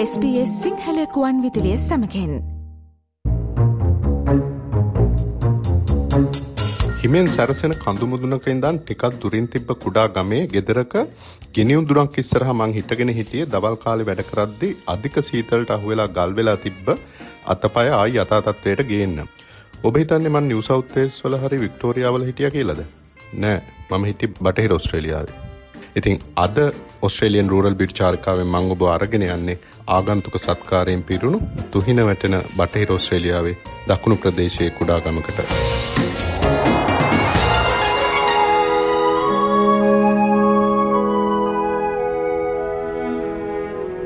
SBS සිංහලකුවන් විදිලිය සමකෙන් හිමෙන් සැරසෙන කඳුමුදුනක ඉඳන් ටිකක් දුරින් තිබ්බ කුඩා ගමේ ගෙදරක ගිනියුම් ඉස්සරහ මං හිටගෙන හිටියේ දවල් කාලේ වැඩ කරද්දී අධික සීතලට අහුවෙලා ගල් වෙලා තිබ්බ අතපය ආයි යථා තත්ත්වයට ගේන්න. ඔබ හිතන්නේ මං නිව් සවුත් වේල්ස් වල හරි වික්ටෝරියාවල හිටියා කියලාද? නෑ මම හිටියේ බටහිර ඕස්ට්‍රේලියාවේ. ඉතින් අද ඔස්ට්‍රේලියන් රූරල් බිට් චාරිකාවෙන් මං ඔබ අරගෙන යන්නේ ආගන්තුක සත්කාරයෙන් පිරුණු තුහින වැටෙන බටහිර ඔස්ට්‍රේලියාවේ දකුණු ප්‍රදේශයේ කුඩා ගමකට.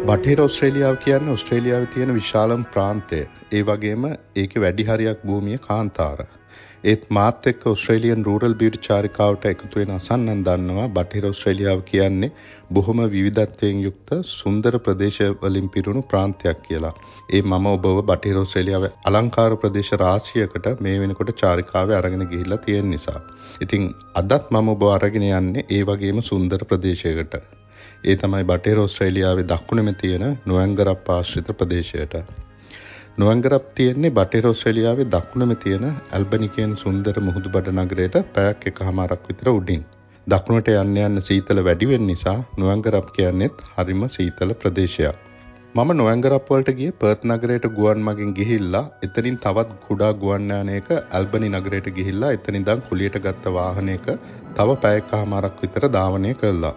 බටහිර ඔස්ට්‍රේලියාව කියන්නේ ඔස්ට්‍රේලියාවේ තියෙන විශාලම ප්‍රාන්තය. ඒ වගේම ඒකේ වැඩි හරියක් භූමිය කාන්තාර. ඒත් මාත් එක්ක ඔස්ට්‍රේලියන් රූරල් බියුටි චාරිකාවට එකතු වෙන අසන්නන් දන්නවා බටහිර ඔස්ට්‍රේලියාව කියන්නේ බොහොම විවිධත්වයෙන් යුක්ත සුන්දර ප්‍රදේශ වලින් පිරුණු ප්‍රාන්තයක් කියලා. ඒ මම ඔබව බටහිර ඔස්ට්‍රේලියාවේ අලංකාර ප්‍රදේශ රාශියකට මේ වෙනකොට චාරිකාවේ අරගෙන ගිහිල්ලා තියෙන නිසා. ඉතින් අදත් මම ඔබ අරගෙන යන්නේ ඒ වගේම සුන්දර ප්‍රදේශයකට. ඒ තමයි බටහිර ඔස්ට්‍රේලියාවේ දකුණෙම තියෙන නොවැංගරප් ආශ්‍රිත ප්‍රදේශයට. නොවැංගරප් තියෙන්නේ බටහිර ඔස්ට්‍රේලියාවේ දකුණම තියෙන ඇල්බනි කියන සුන්දර මුහුදු බඩ නගරයට පැයක් එකහමාරක් විතර උඩින්. දකුණට යන්න යන්න සීතල වැඩි වෙන නිසා නොවැංගරප් කියන්නේත් හරිම සීතල ප්‍රදේශයක්. මම නොවැංගරප් වලට ගියේ පර්ත් නගරයට ගුවන් මගින් ගිහිල්ලා එතනින් තවත් කුඩා ගුවන් යානයක ඇල්බනි නගරයට ගිහිල්ලා එතනින්දන් කුලියට ගත්ත වාහනයක තව පැයකහමාරක් විතර ධාවනය කළා.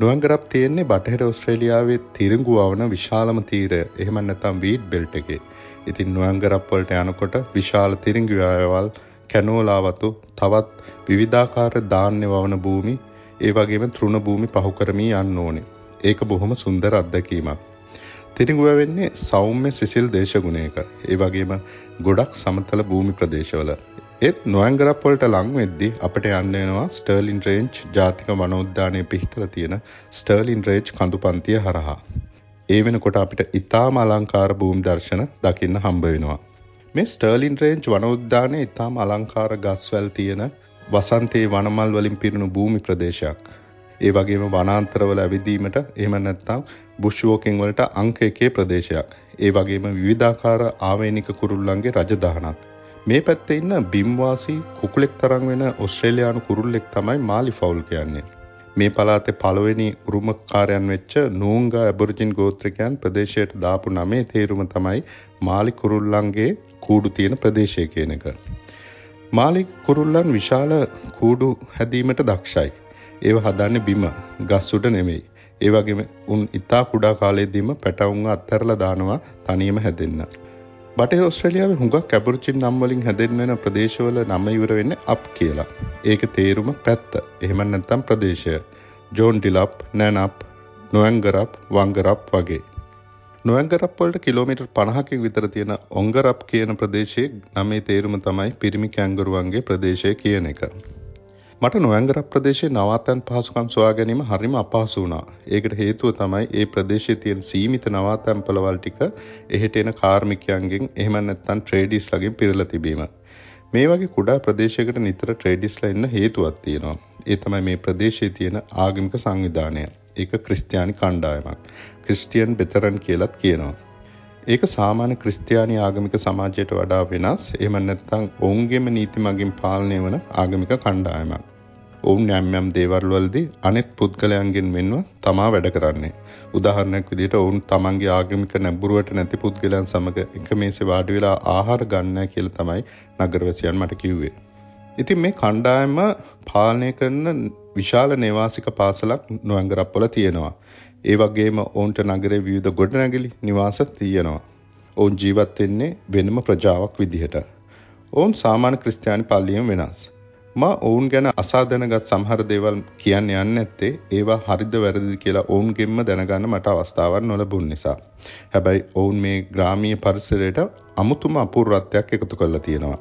නොවැංගරප් තියෙන්නේ බටහිර ඔස්ට්‍රේලියාවේ තිරිඟුවවන විශාලම තීරය එහෙම නැත්නම් වීඩ් බෙල්ට් එකේ. ඉතින් නොවැංගරප්වලට යනකොට විශාල තිරිංගියායවල් කැනෝලාවතු තවත් විවිධාකාර ධාන්‍ය වවන භූමි ඒ වගේම තෘණ භූමි පහු කරමී යන්න ඕනේ. ඒක බොහොම සුන්දර අත්දැකීමක්. තිරිඟුව වෙන්නේ සෞම්‍ය සිසිල් දේශගුණයක. ඒ වගේම ගොඩක් සමතල භූමි ප්‍රදේශවල. ඒත් නොවැංගරප්වලට ලං වෙද්දි අපට යන්න වෙනවා ස්ටර්ලින් රේන්ජ් ජාතික වනෝද්‍යානය පිහිටලා තියෙන ස්ටර්ලින් රේජ් කඳු පන්තිය හරහා. ඒ වෙනකොට අපිට ඉතාම අලංකාර භූමි දර්ශන දකින්න හම්බ වෙනවා. මේ ස්ටර්ලින් රේන්ජ් වනෝද්‍යානය ඉතාම අලංකාර ගස්වැල් තියෙන වසන්තයේ වනමල් වලින් පිරුණු භූමි ප්‍රදේශයක්. ඒ වගේම වනාන්තරවල ඇවිදීමට එහෙම නැත්නම් බුෂ් වෝකින් වලට අංක එකේ ප්‍රදේශයක්. ඒ වගේම විවිධාකාර ආවේනික කුරුල්ලන්ගේ රජදහනක්. මේ පැත්තේ ඉන්න බිම්වාසී කුකුලෙක් තරම් වෙන ඔස්ට්‍රේලියානු කුරුල්ලෙක් තමයි මාලි ෆවුල් කියන්නේ. මේ පලාතේ පළවෙනි උරුමකාරයන් වෙච්ච නූංගා ඇබොරිජින් ගෝත්‍රිකයන් ප්‍රදේශයට දාපු නමේ තේරුම තමයි මාලි කුරුල්ලන්ගේ කූඩු තියෙන ප්‍රදේශය කියන එක. මාලි කුරුල්ලන් විශාල කූඩු හැදීමට දක්ෂයි. ඒව හදන්න බිම ගස් උඩ නෙමෙයි. ඒ වගේම උන් ඉතා කුඩා කාලයේදීම පැටවුන් අත්හැරලා දානවා තනියම හැදෙන්න. බටහිර ඔස්ට්‍රේලියාවේ හුඟක් ඇබොරිජින් නම් වලින් හැදෙන්න වෙන ප්‍රදේශවල නම ඉවර වෙන්නේ අප් කියලා. ඒක තේරුම පැත්ත. එහෙම නැත්නම් ප්‍රදේශය. ජෝන් ඩිලප්, නැනප්, නොවැංගරප්, වංගරප් වගේ. නොවැංගරප් වලට කිලෝමීටර් 50කින් විතර තියෙන ඔංගරප් කියන ප්‍රදේශයේ නමේ තේරුම තමයි පිරිමි කැංගරුවන්ගේ ප්‍රදේශය කියන එක. මට නොවැංගර ප්‍රදේශයේ නවාතැන් පහසුකම් සොයා ගැනීම හරිම අපහසු වුණා. ඒකට හේතුව තමයි ඒ ප්‍රදේශයේ තියෙන සීමිත නවාතැන් පළවල් ටික එහෙට එන කාර්මිකයන්ගෙන් එහෙම නැත්නම් ට්‍රේඩිස්ලාගෙන් පිරලා තිබීම. මේ වගේ කුඩා ප්‍රදේශයකට නිතර ට්‍රේඩිස්ලා ඉන්න හේතුවක් තියෙනවා. ඒ තමයි මේ ප්‍රදේශයේ තියෙන ආගමික සංවිධානය. ඒක ක්‍රිස්තියානි කණ්ඩායමක්. ක්‍රිස්ටියන් බෙතරන් කියලත් කියනවා. ඒක සාමාන්‍ය ක්‍රිස්තියානි ආගමික සමාජයට වඩා වෙනස්. එහෙම නැත්නම් ඔවුන්ගේම නීති මගින් පාලනය වන ආගමික කණ්ඩායමක්. ඔවුන් යම් යම් දේවල් වලදී අනෙත් පුද්ගලයන්ගෙන් මෙන්ව තමා වැඩ කරන්නේ. උදාහරණයක් විදිහට ඔවුන් තමන්ගේ ආගමික නැඹුරුවට නැති පුද්ගලයන් සමග එක මේසේ වාඩි වෙලා ආහාර ගන්න කියලා තමයි නගරවැසියන් මට කිව්වේ. ඉතින් මේ කණ්ඩායම පාලනය කරන විශාල නිවාසික පාසලක් නොවැංගරප්පල තියෙනවා. ඒ වගේම ඔවුන්ට නගරේ විවිධ ගොඩනැගිලි නිවාස තියෙනවා. ඔවුන් ජීවත් වෙන්නේ වෙනම ප්‍රජාවක් විදිහට. ඔවුන් සාමාන්‍ය ක්‍රිස්තියානි පල්ලියෙන් වෙනස්. මා ඔවුන් ගැන අසා දැනගත් සමහර දේවල් කියන්න යන්න ඇත්තේ ඒවා හරිද වැරදිද කියලා ඔවුන්ගෙන්ම දැනගන්න මට අවස්ථාවක් නොලැබුණ නිසා. හැබැයි ඔවුන් මේ ග්‍රාමීය පරිසරයට අමුතුම අපූර්වත්වයක් එකතු කරලා තියෙනවා.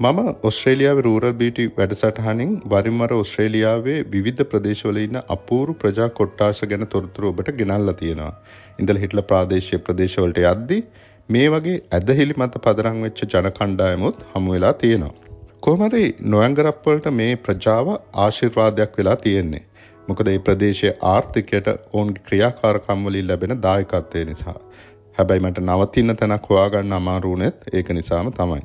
මම ඔස්ට්‍රේලියාවේ රූරල් බීටි වැඩසටහනින් වරින් වර ඔස්ට්‍රේලියාවේ විවිධ ප්‍රදේශවල ඉන්න අපූර්ව ප්‍රජා කොට්ටාශ ගැන තොරතුරු ඔබට ගෙනල්ලා තියෙනවා. ඉඳලා හිටලා ප්‍රාදේශීය ප්‍රදේශවලට යද්දී මේ වගේ ඇදහිලි මත පදරම් වෙච්ච ජන කණ්ඩායමුත් හමු වෙලා තියෙනවා. කොහමරි නොයංගරප්වලට මේ ප්‍රජාව ආශිර්වාදයක් වෙලා තියෙන්නේ. මොකද ඒ ප්‍රදේශයේ ආර්ථිකයට ඔවුන්ගේ ක්‍රියාකාරකම් වලින් ලැබෙන දායකත්වය නිසා. හැබැයි මට නවතින්න තැනක් හොයාගන්න අමාරු වුණෙත් ඒක නිසාම තමයි.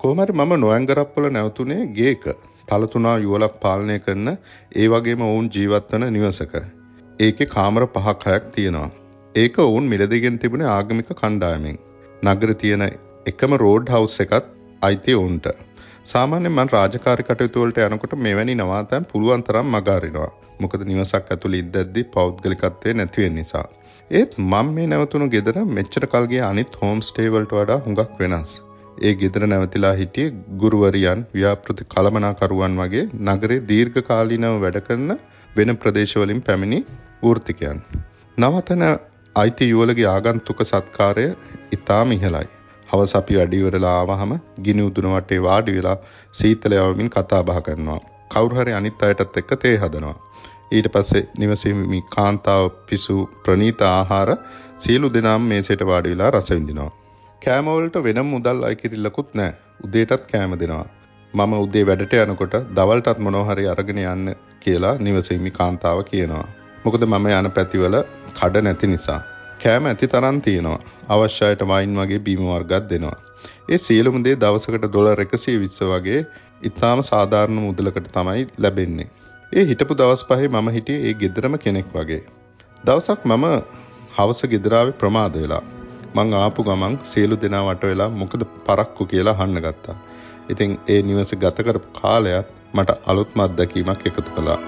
කොහොමරි මම නොයංගරප්පල නැවතුනේ ගේක. තලතුණා යුවලක් පාලනය කරන ඒ වගේම ඔවුන් ජීවත් වන නිවසක. ඒකේ කාමර පහක් හයක් තියෙනවා. ඒක ඔවුන් මිලදිගෙන් තිබුණේ ආගමික කණ්ඩායමෙන්. නගර තියෙන එකම රෝඩ් හවුස් එකත් අයිති ඔවුන්ට. සාමාන්‍යයෙන් මම රාජකාරී කටයුතු වලට යනකොට මෙවැනි නවාතැන් පුළුවන් තරම් මගහරිනවා. මොකද නිවසක් ඇතුළේ ඉඳද්දී පෞද්ගලිකත්වය නැති වෙන නිසා. ඒත් මම මේ නැවතුණු ගෙදර මෙච්චර කල් ගිය අනිත් හෝම් ස්ටේ වලට වඩා හුඟක් වෙනස්. ඒ ගෙදර නැවතිලා හිටියේ ගුරුවරියන්, ව්‍යාපෘති කළමනාකරුවන් වගේ නගරේ දීර්ඝකාලීනව වැඩ කරන වෙන ප්‍රදේශවලින් පැමිණි වෘත්තිකයන්. නවතන අයිති යුවලගේ ආගන්තුක සත්කාරය ඉතාම ඉහළයි. හවස අපි වැඩි ඉවරලා ආවහම ගිනි උදුන වටේ වාඩි වෙලා සීතල යවමින් කතා බහ කරනවා. කවුරු හරි අනිත් අයටත් එක්ක තේ හදනවා. ඊට පස්සේ නිවසේ මේ කාන්තාව පිසු ප්‍රනීත ආහාර සියලු දෙනාම මේසයට වාඩි වෙලා රස විඳිනවා. කෑම වලට වෙනම මුදල් අය කිරිල්ලකුත් නැහැ. උදේටත් කෑම දෙනවා. මම උදේ වැඩට යනකොට දවල්ටත් මොනවා හරි අරගෙන යන්න කියලා නිවසේ මේ කාන්තාව කියනවා. මොකද මම යන පැතිවල කඩ නැති නිසා. කෑම ඇති තරම් තියෙනවා. අවශ්‍යයට වයින් වගේ බීම වර්ගත් දෙනවා. ඒ සියලුම දේ දවසකට ඩොලර් 120 වගේ ඉතාම සාධාරණ මුදලකට තමයි ලැබෙන්නේ. ඒ හිටපු දවස් පහේ මම හිටියේ ඒ ගෙදරම කෙනෙක් වගේ. දවසක් මම හවස ගෙදරාවේ ප්‍රමාද වෙලා. මං ආපු ගමන් සියලු දෙනා වට වෙලා මොකද පරක්කු කියලා අහන්න ගත්තා. ඉතින් ඒ නිවස ගත කරපු කාලයත් මට අලුත්ම අත්දැකීමක් එකතු කළා.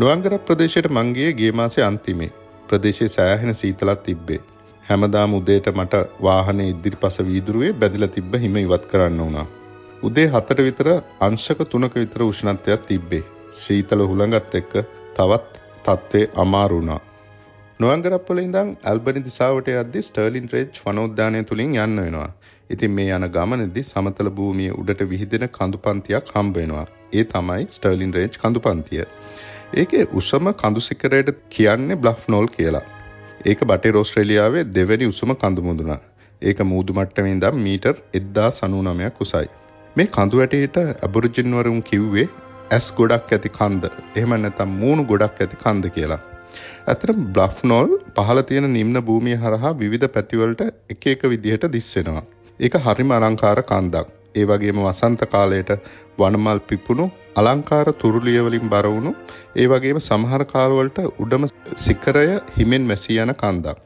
නුවන්ගර ප්‍රදේශයට මං ගියේ ගිය මාසේ අන්තිමේ. ප්‍රදේශයේ සෑහෙන සීතලක් තිබ්බේ. හැමදාම උදේට මට වාහනේ ඉදිරිපස වීදුරුවේ බැඳලා තිබ්බ හිම ඉවත් කරන්න වුණා. උදේ 4ට විතර අංශක 3ක විතර උෂ්ණත්වයක් තිබ්බේ. සීතල හුළඟත් එක්ක තවත් තත්ත්වේ අමාරු වුණා. නොවංගරප්පල ඉඳන් ඇල්බනි දිසාවට යද්දී ස්ටර්ලින් රේජ් වනෝද්‍යානය තුලින් යන්න වෙනවා. ඉතින් මේ යන ගමනේදී සමතල භූමියේ උඩට විහිදෙන කඳුපන්තියක් හම්බ වෙනවා. ඒ තමයි ස්ටර්ලින් රේජ් කඳුපන්තිය. ඒකේ උසම කඳු සිකරයට කියන්නේ බ්ලෆ් නෝල් කියලා. ඒක බටේ ඕස්ට්‍රේලියාවේ දෙවැනි උසම කඳු මුදුන. ඒක මූදු මට්ටමේ ඉඳන් මීටර් 1099ක් උසයි. මේ කඳු වැටේට ඇබොරිජින් වරුන් කිව්වේ ඇස් ගොඩක් ඇති කන්ද. එහෙම නැත්නම් මූණු ගොඩක් ඇති කන්ද කියලා. ඇතර බ්ලෆ් නෝල් පහළ තියෙන නිම්න භූමිය හරහා විවිධ පැතිවලට එක එක විදිහට දිස් වෙනවා. ඒක හරිම අලංකාර කන්දක්. ඒ වගේම වසන්ත කාලයට වනමල් පිපුණු අලංකාර තුරුලිය වලින් බර වුණු ඒ වගේම සමහර කාලවලට උඩම සිකරය හිමෙන් මැසී යන කන්දක්.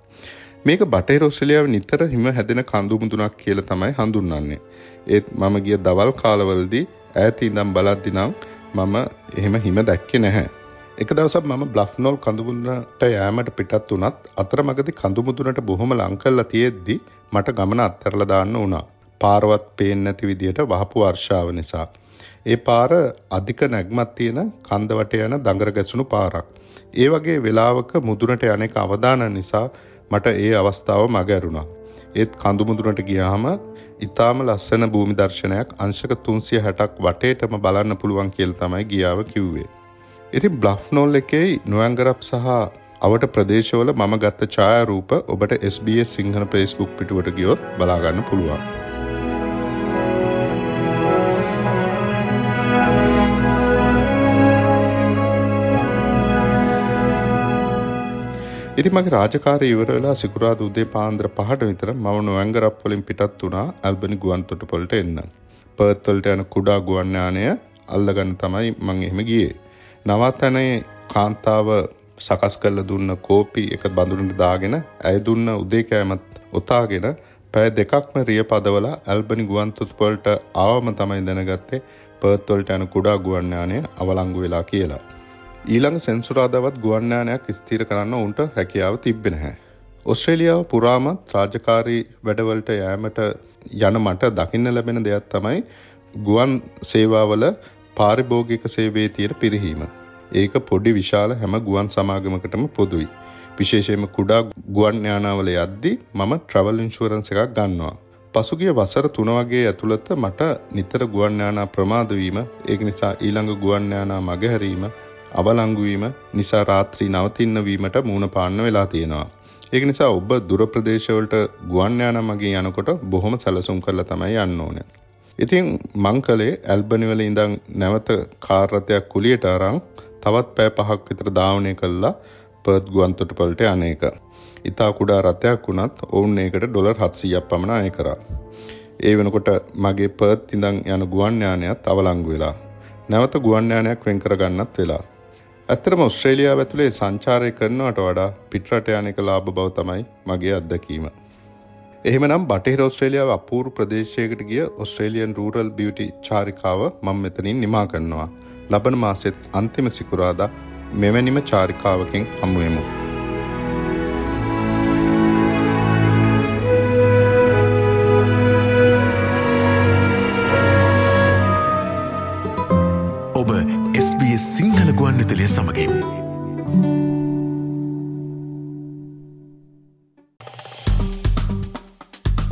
මේක බටහිර ඔස්ට්‍රේලියාවේ නිතර හිම හැදෙන කඳු මුදුනක් කියලා තමයි හඳුන්වන්නේ. ඒත් මම ගිය දවල් කාලවලදී ඈත ඉඳන් බලද්දි නම් මම එහෙම හිම දැක්කේ නැහැ. එක දවසක් මම බ්ලෆ්නෝල් කඳුමුදුනට යෑමට පිටත් වුණත් අතරමඟදී කඳුමුදුනට බොහොම ලං කරලා තියෙද්දි මට ගමන අත්හැරලා දාන්න වුණා. පාරවත් පේන්නේ නැති විදියට වහපු වර්ෂාව නිසා. ඒ පාර අධික නැග්මක් තියෙන කන්ද වටේ යන දඟර ගැසුණු පාරක්. ඒ වගේ වෙලාවක මුදුනට යන එක අවදාන නිසා මට ඒ අවස්ථාව මග ඇරුණා. ඒත් කඳු මුදුනට ගියාම ඉතාම ලස්සන භූමි දර්ශනයක් අංශක 360ක් වටේටම බලන්න පුළුවන් කියලා තමයි ගියාව කිව්වේ. ඉතින් බ්ලෆ් නෝල් එකේ නොයංගරප් සහ අවට ප්‍රදේශවල මම ගත්ත ඡායාරූප ඔබට SBS සිංහල Facebook පිටුවට ගියොත් බලා ගන්න පුළුවන්. ඉතින් මගේ රාජකාරිය ඉවර වෙලා සිකුරාදා උදේ පාන්දර 5ට විතර මම නොවැංගරප් වලින් පිටත් වුණා ඇල්බනි ගුවන් තොටුපළට එන්න. පර්ත් වලට යන කුඩා ගුවන් යානය අල්ලගන්න තමයි මම එහෙම ගියේ. නවතනේ කාන්තාව සකස් කරලා දුන්න කෝපි එක බඳුනට දාගෙන ඇය දුන්න උදේ කෑමත් ඔතාගෙන පැය දෙකක්ම රිය පදවලා ඇල්බනි ගුවන් තොටුපළට ආවම තමයි දැනගත්තේ පර්ත් වලට යන කුඩා ගුවන් යානය අවලංගු වෙලා කියලා. ඊළඟ සෙන්සුරාදාවත් ගුවන් යානයක් ස්ථිර කරන්න උන්ට හැකියාව තිබ්බේ නැහැ. ඔස්ට්‍රේලියාව පුරාමත් රාජකාරී වැඩවලට යෑමට යන මට දකින්න ලැබෙන දෙයක් තමයි ගුවන් සේවාවල පාරිභෝගික සේවයේ තියෙන පිරිහීම. ඒක පොඩි විශාල හැම ගුවන් සමාගමකටම පොදුයි. විශේෂයෙන්ම කුඩා ගුවන් යානාවල යද්දී මම ට්‍රැවල් ඉන්ෂුරන්ස් එකක් ගන්නවා. පසුගිය වසර 3 වගේ ඇතුළත මට නිතර ගුවන් යානා ප්‍රමාද වීම, ඒක නිසා ඊළඟ ගුවන් යානා මගහැරීම අවලංගුවීම නිසා රාත්‍රී නවතින්න වීමට මූුණ පාන්න වෙලා තියෙනවා. ඒක නිසා ඔබ දුර ප්‍රදේශවලට ගුවන් යාන මගින් යනකොට බොහොම සැලසුම් කරලා තමයි යන්න ඕනේ. ඉතින් මං කලේ ඇල්බනි වල ඉඳන් නැවත කාර් රථයක් කුලියට අරන් තවත් පෑ පහක් විතර ධාවනය කළා පර්ත් ගුවන්තොටුපළට අනේක. ඉතා කුඩා රථයක් වුණත් ඔවුන් ඒකට ඩොලර් 700ක් පමණ අය කරා. ඒ වෙනකොට මගේ පර්ත් ඉඳන් යන ගුවන් යානයත් අවලංගු වෙලා. නැවත ගුවන් යානයක් වෙන් කරගන්නත් වෙලා. ඇත්තටම ඔස්ට්‍රේලියාව ඇතුලේ සංචාරය කරනවට වඩා පිටරට යන එක ලාභ බව තමයි මගේ අත්දැකීම. එහෙමනම් බටහිර ඔස්ට්‍රේලියාව අපූර්ව ප්‍රදේශයකට ගිය ඔස්ට්‍රේලියන් රූරල් බියුටි චාරිකාව මම මෙතනින් නිමා කරනවා. ලබන මාසෙත් අන්තිම සිකුරාදා මෙවැනිම චාරිකාවකින් හමුවෙමු. ඔබ SBS සිංහල ගුවන් විතලය සමගින්.